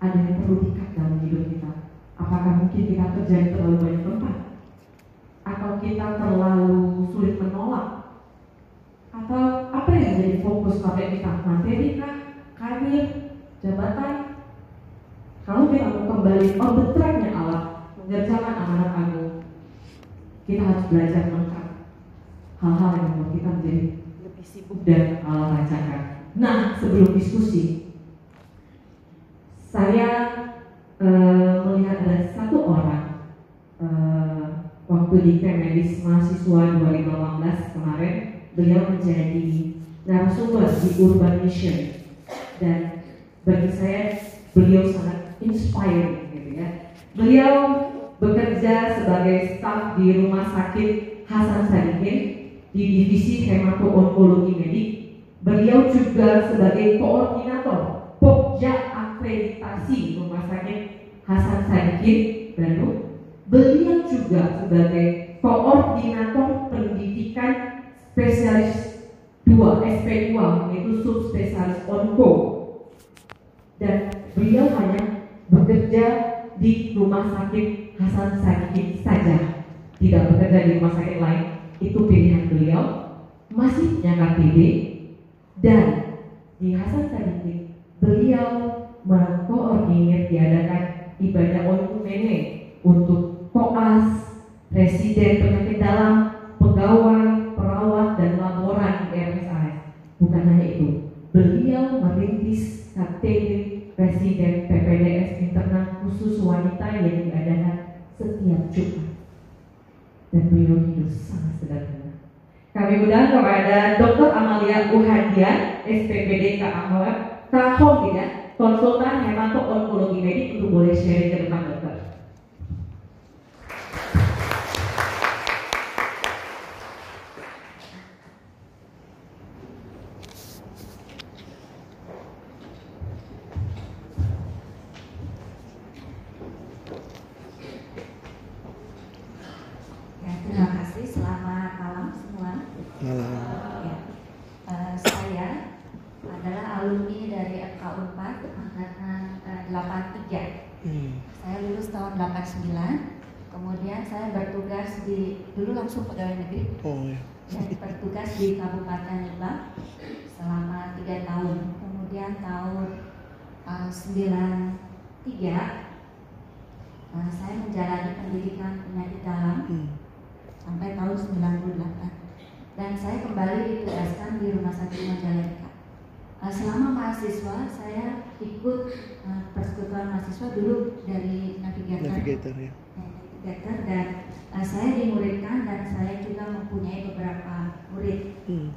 Speaker 1: ada yang perlu dikat dalam hidup kita. Apakah mungkin kita kerja di terlalu banyak tempat? Atau kita terlalu sulit menolak? Atau apa yang jadi fokus pada kita? Materi kah? Karir? Jabatan? Kalau kita mau kembali on the tracknya Allah mengerjakan amanat agung kita harus belajar lengkap hal-hal yang membuat kita menjadi lebih sibuk dan Allah rancangkan nah sebelum diskusi saya uh, melihat ada satu orang uh, waktu di Kemedis mahasiswa 2018 kemarin beliau menjadi narasumber di Urban Mission dan bagi saya beliau sangat inspiring gitu ya. Beliau bekerja sebagai staf di Rumah Sakit Hasan Sadikin di divisi hemato-onkologi medik. Beliau juga sebagai koordinator Pokja akreditasi Rumah Sakit Hasan Sadikin Bandung. Beliau juga sebagai koordinator pendidikan spesialis 2 SP2 yaitu subspesialis onko dan beliau hanya bekerja di rumah sakit Hasan Sadikin saja tidak bekerja di rumah sakit lain itu pilihan beliau masih punya KTP dan di Hasan Sadikin beliau mengkoordinir diadakan ibadah onkumene untuk koas, presiden penyakit dalam, pegawai, perawat dan laboran di RSAS. Bukan hanya itu, beliau merintis KTP Presiden PPDS internal khusus wanita yang diadakan setiap Jumat. Dan beliau hidup sangat sederhana. Kami undang kepada Dr. Amalia Uhadian, SPPD Kahong, Kahong tidak, konsultan hemato-onkologi medik untuk boleh sharing ke depan
Speaker 3: langsung pegawai negeri. Oh, iya. Dan bertugas di Kabupaten Lebak selama tiga tahun. Kemudian tahun uh, 93 uh, saya menjalani pendidikan penyakit dalam hmm. sampai tahun 98 dan saya kembali ditugaskan di Rumah Sakit Majalengka. Uh, selama mahasiswa saya ikut uh, persekutuan mahasiswa dulu dari navigator. Navigator ya. Navigator dan uh, saya dimuridkan dan saya juga mempunyai beberapa murid. Hmm.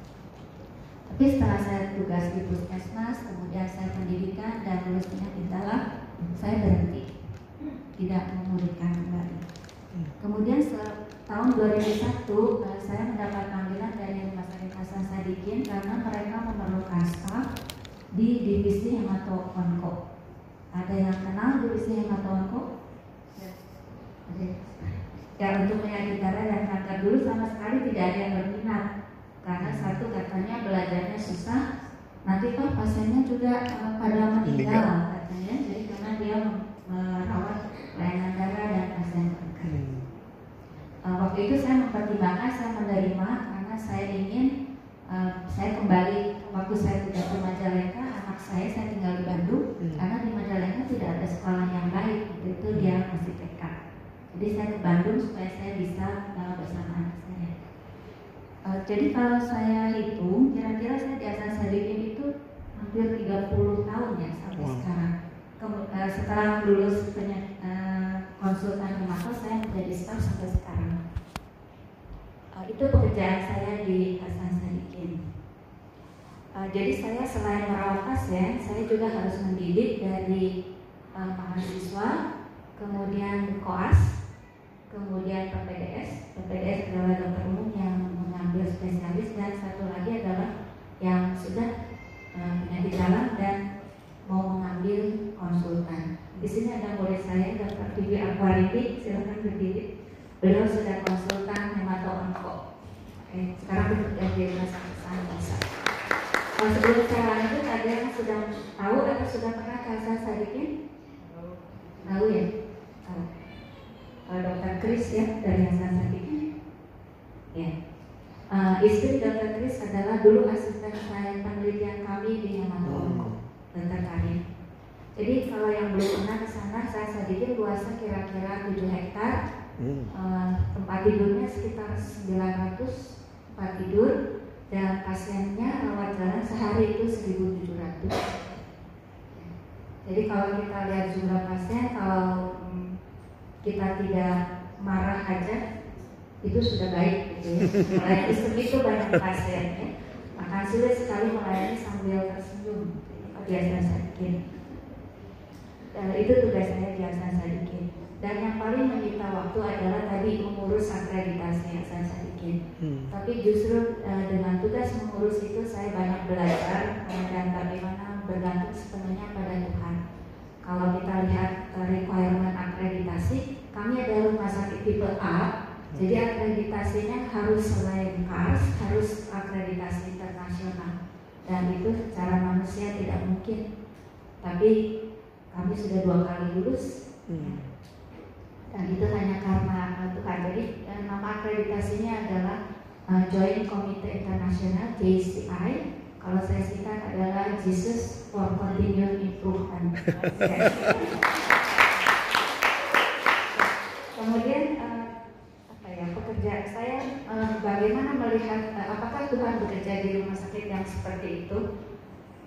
Speaker 3: Tapi setelah saya tugas di puskesmas, kemudian saya pendidikan dan lulus penyakit dalam, saya berhenti, tidak memuridkan kembali. Hmm. Kemudian tahun 2001 uh, saya mendapat panggilan dari Rumah Sakit Hasan Sadikin karena mereka memerlukan staf di divisi hemato onko. Ada yang kenal divisi hemato onko? Ya untuk di dan kata dulu sama sekali tidak ada yang berminat. Karena satu katanya belajarnya susah, nanti kan pasiennya juga uh, pada meninggal. katanya, jadi karena dia merawat layanan darah dan pasien kanker. Hmm. Uh, waktu itu saya mempertimbangkan saya menerima karena saya ingin uh, saya kembali. Waktu saya tidak ke Majalengka anak saya saya tinggal di Bandung. Hmm. karena di Majalengka tidak ada sekolah yang baik. Itu dia masih TK. Jadi saya ke Bandung supaya saya bisa uh, bersama anak saya. Uh, jadi kalau saya hitung, kira-kira saya di Hasan Sadikin itu hampir 30 tahun ya sampai
Speaker 2: wow.
Speaker 3: sekarang. Kem, uh, setelah lulus penyakit, uh, eh, konsultan rumah saya menjadi staff sampai sekarang. Uh, itu pekerjaan saya di Hasan Sadikin. Uh, jadi saya selain merawat pasien, saya juga harus mendidik dari uh, mahasiswa, kemudian koas, kemudian PPDS. PPDS adalah dokter umum yang mengambil spesialis dan satu lagi adalah yang sudah penyakit dalam dan mau mengambil konsultan. Di sini ada murid saya, Dr. Vivi Aquaridi, silakan berdiri. Beliau sudah konsultan hemato onko. Oke, sekarang bekerja di sakit Santosa. Kalau sebelum saya lanjut, ada yang sudah tahu atau sudah pernah ke Hasan Sadikin? Tahu ya? Tahu. Kalau dokter Kris ya dari Hasan Sadikin? Ya. Eh, istri dokter Kris adalah dulu asisten saya penelitian kami di Hemato Dokter Karim. Jadi kalau yang belum pernah ke sana, saya sadikin luasnya kira-kira 7 hektar.
Speaker 2: Hmm.
Speaker 3: Eh, tempat tidurnya sekitar 900 tempat tidur dan pasiennya rawat jalan sehari itu 1700 jadi kalau kita lihat jumlah pasien kalau mm, kita tidak marah aja itu sudah baik gitu ya. Melayani segitu banyak pasien ya maka sulit sekali melayani sambil tersenyum. Itu kebiasaan sedikit Eh, itu tugas saya di Hasan Sadikin dan yang paling menyita waktu adalah tadi mengurus akreditasi Hasan Sadikin
Speaker 2: Hmm.
Speaker 3: tapi justru eh, dengan tugas mengurus itu saya banyak belajar dan bagaimana bergantung sepenuhnya pada Tuhan. Kalau kita lihat eh, requirement akreditasi, kami adalah rumah sakit tipe A, jadi akreditasinya harus selain KARS, harus akreditasi internasional. Dan itu secara manusia tidak mungkin. Tapi kami sudah dua kali lulus,
Speaker 2: Hmm.
Speaker 3: dan itu hanya karena uh, Tuhan. Jadi uh, nama akreditasinya adalah uh, Joint Committee International JCI. Kalau saya singkat adalah Jesus for Continued Improvement. Kemudian uh, apa ya pekerja saya uh, bagaimana melihat uh, apakah Tuhan bekerja di rumah sakit yang seperti itu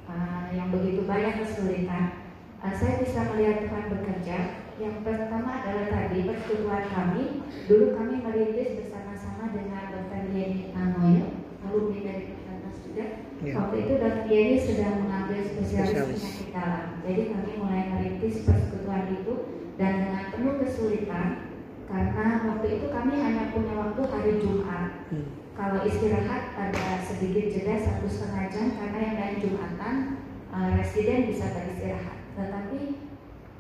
Speaker 3: uh, yang begitu banyak kesulitan. Uh, saya bisa melihat Tuhan bekerja yang pertama adalah tadi persekutuan kami. Dulu kami merintis bersama-sama dengan Dr. Yeni Nanoyo, alumni dari Perkantas juga.
Speaker 2: Ya.
Speaker 3: Waktu itu Dr. Yeni sedang mengambil spesialis
Speaker 2: Spesialis.
Speaker 3: penyakit dalam. Jadi kami mulai merintis persekutuan itu dan dengan penuh kesulitan karena waktu itu kami hanya punya waktu hari Jumat.
Speaker 2: Hmm.
Speaker 3: Kalau istirahat ada sedikit jeda satu setengah jam karena yang lain Jumatan eh, residen bisa beristirahat. Tetapi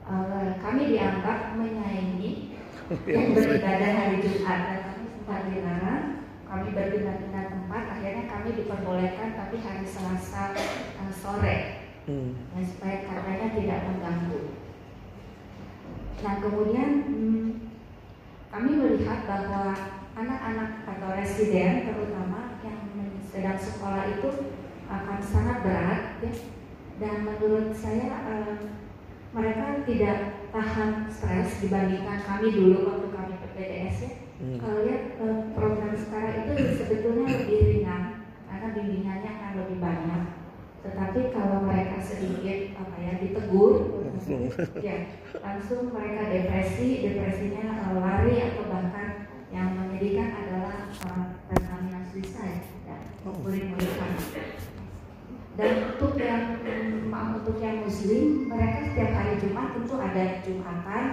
Speaker 3: eh, kami dianggap menyaingi yang beribadah hari Jumat dan kami sempat dilarang. Kami berpindah-pindah tempat. Akhirnya kami diperbolehkan tapi hari Selasa eh, sore
Speaker 2: Hmm.
Speaker 3: ya, supaya katanya tidak mengganggu. Nah kemudian hmm, kami melihat bahwa anak-anak atau residen terutama yang sedang sekolah itu akan sangat berat ya. dan menurut saya eh, mereka tidak tahan stres dibandingkan kami dulu waktu kami PPDS ya.
Speaker 2: Hmm.
Speaker 3: Kalau lihat eh, program sekarang itu sebetulnya lebih ringan karena bimbingannya akan lebih banyak. Tetapi kalau mereka sedikit apa ya ditegur,
Speaker 2: Langsung.
Speaker 3: ya langsung mereka depresi, depresinya eh, lari atau bahkan yang menyedihkan adalah uh, terkena suicide ya,
Speaker 2: Oh.
Speaker 3: murid-murid kami. Dan untuk yang mm, maaf untuk yang muslim, mereka setiap hari Jumat tentu ada jumatan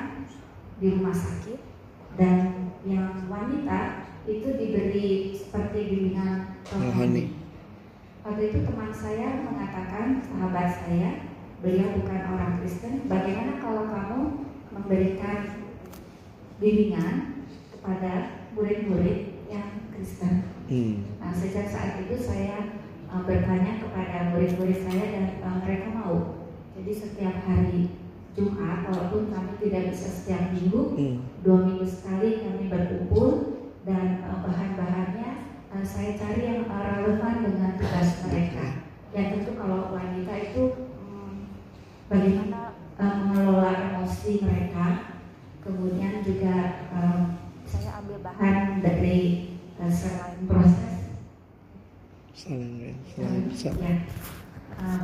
Speaker 3: di rumah sakit dan yang wanita itu diberi seperti bimbingan
Speaker 2: Rohani.
Speaker 3: Waktu itu teman saya mengatakan, sahabat saya, beliau bukan orang Kristen, bagaimana kalau kamu memberikan bimbingan kepada murid-murid yang Kristen?
Speaker 2: Hmm.
Speaker 3: Nah, sejak saat itu saya uh, bertanya kepada murid-murid saya dan uh, mereka mau. Jadi setiap hari Jumat, walaupun kami tidak bisa setiap minggu,
Speaker 2: Hmm.
Speaker 3: dua minggu sekali kami berkumpul dan uh, bahan-bahannya uh, saya cari yang uh, relevan dengan tugas mereka. Dan tentu kalau wanita itu hmm, bagaimana uh, mengelola emosi mereka, kemudian juga um, saya ambil bahan dari uh, selain proses
Speaker 2: ya, saling bisa.
Speaker 3: Ya, uh,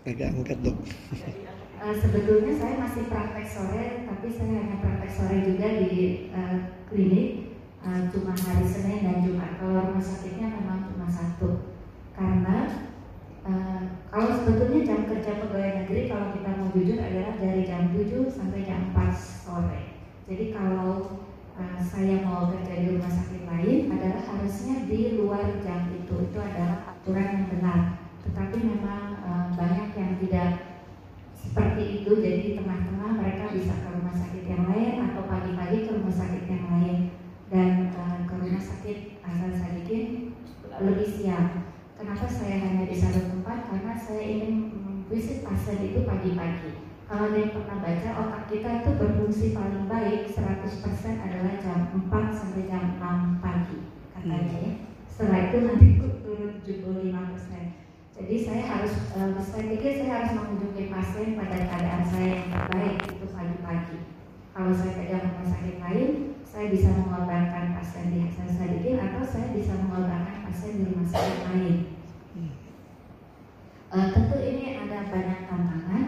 Speaker 2: Agak angkat dok.
Speaker 3: Uh, sebetulnya saya masih praktek sore, tapi saya hanya praktek sore juga di uh, klinik uh, cuma hari Senin dan Jumat. Kalau rumah sakitnya memang cuma satu, karena uh, kalau sebetulnya jam kerja pegawai negeri kalau kita mau jujur adalah dari jam 7 sampai jam 4 sore. Jadi kalau uh, saya mau kerja di rumah sakit lain adalah harusnya di luar jam itu. Itu adalah aturan yang benar. Tetapi memang uh, banyak yang tidak seperti itu. Jadi di tengah-tengah mereka bisa ke rumah sakit yang lain atau pagi-pagi ke rumah sakit yang lain. Dan uh, ke rumah sakit asal sadikin lebih siang kenapa saya hanya di satu tempat karena saya ingin visit pasien itu pagi-pagi. Kalau ada yang pernah baca otak kita itu berfungsi paling baik 100% adalah jam 4 sampai jam 6 pagi katanya ya. Setelah itu nanti turun 75% jadi saya harus, uh, saya pikir saya harus mengunjungi pasien pada keadaan saya yang terbaik itu pagi-pagi. Kalau saya pegang rumah sakit lain, saya bisa mengorbankan pasien di Hasan Sadikin atau saya bisa mengorbankan pasien di rumah sakit lain. Uh, tentu ini ada banyak tantangan,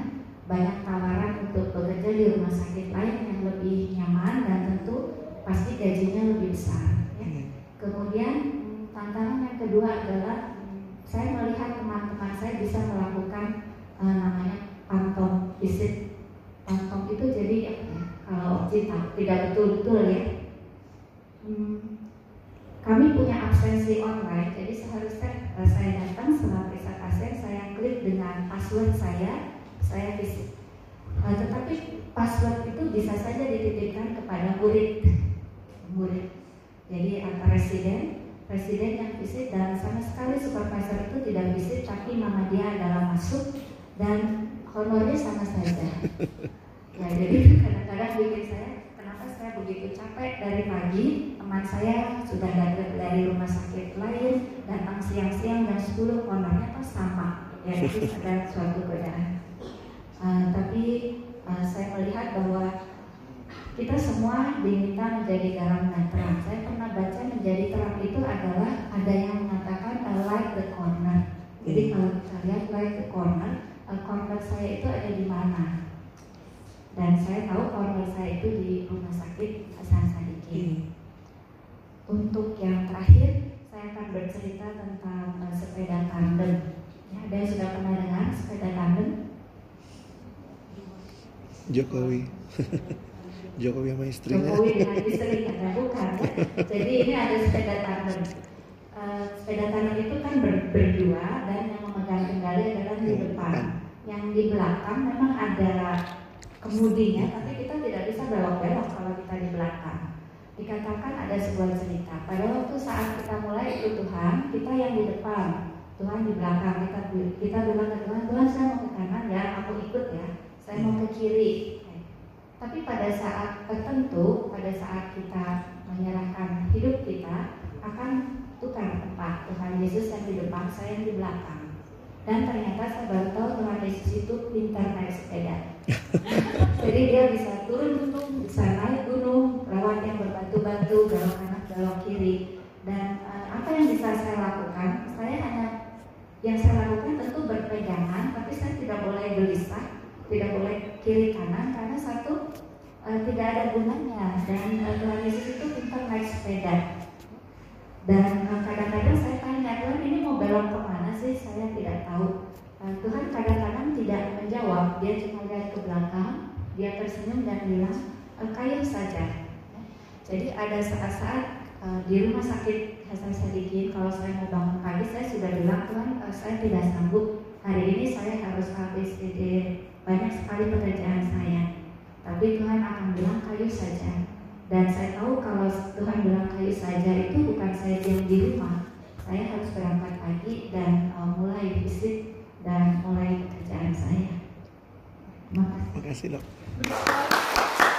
Speaker 3: banyak tawaran untuk bekerja di rumah sakit lain yang lebih nyaman dan tentu pasti gajinya lebih besar. Ya. Kemudian tantangan yang kedua adalah saya melihat teman-teman saya bisa melakukan uh, namanya pantong visit pantong itu jadi ya, kalau kita tidak betul-betul ya? Hmm, kami punya absensi online jadi seharusnya uh, saya datang setelah periksa pasien saya klik dengan password saya saya visit. Uh, tetapi password itu bisa saja dititipkan kepada murid. Murid. Jadi antara residen presiden yang visit dan sama sekali supervisor itu tidak visit tapi nama dia adalah masuk dan honornya sama saja. Ya jadi kadang-kadang bikin saya saya begitu capek dari pagi teman saya sudah datang dari rumah sakit lain datang siang-siang jam 10 honornya tuh sama ya itu ada suatu godaan uh, tapi uh, saya melihat bahwa kita semua diminta menjadi garam dan terang. Saya pernah baca menjadi terang itu adalah ada yang mengatakan a light the corner. Jadi hmm. kalau kita lihat light the corner, a corner saya itu ada di mana? Dan saya tahu corner saya itu di rumah sakit Hasan Sadikin. Hmm. Untuk yang terakhir, saya akan bercerita tentang uh, sepeda tandem. Ya, ada yang sudah pernah dengar sepeda tandem?
Speaker 2: Jokowi. Jokowi sama istrinya.
Speaker 3: Jokowi dengan istrinya, nah, bukan. Jadi ini ada sepeda tandem. Uh, sepeda tandem itu kan ber berdua dan yang memegang kendali adalah di depan. Yang di belakang memang ada kemudinya, tapi kita tidak bisa belok-belok kalau kita di belakang. Dikatakan ada sebuah cerita. Pada waktu saat kita mulai ikut Tuhan, kita yang di depan, Tuhan di belakang. Kita kita bilang ke Tuhan, Tuhan saya mau ke kanan ya, aku ikut ya. Saya mau ke kiri, tapi pada saat tertentu, pada saat kita menyerahkan hidup kita, akan tukar tempat Tuhan Yesus yang di depan, saya yang di belakang. Dan ternyata saya baru tahu Tuhan Yesus itu pintar naik sepeda. Jadi dia bisa turun gunung, bisa naik gunung, lewat yang berbatu-batu, belok kanan, belok kiri. Dan uh, apa yang bisa saya lakukan? Saya hanya yang saya lakukan tentu berpegangan, tapi saya tidak boleh gelisah, tidak boleh kiri kanan karena satu uh, tidak ada gunanya dan uh, Tuhan Yesus itu pintar naik sepeda dan uh, kadang-kadang saya tanya Tuhan ini mau belok ke mana sih? Saya tidak tahu. Uh, Tuhan kadang-kadang tidak menjawab. Dia cuma lihat ke belakang dia tersenyum dan bilang uh, kayu saja. Jadi ada saat-saat di rumah sakit Hasan Sadikin kalau saya mau bangun pagi saya sudah bilang Tuhan uh, saya tidak sanggup. Hari ini saya harus habis ide banyak sekali pekerjaan saya. Tapi Tuhan akan bilang kayu saja. Dan saya tahu kalau Tuhan bilang kayu saja itu bukan saya diam di rumah. Saya harus berangkat pagi dan uh, mulai visit dan mulai pekerjaan saya.
Speaker 2: Terima kasih. Terima kasih.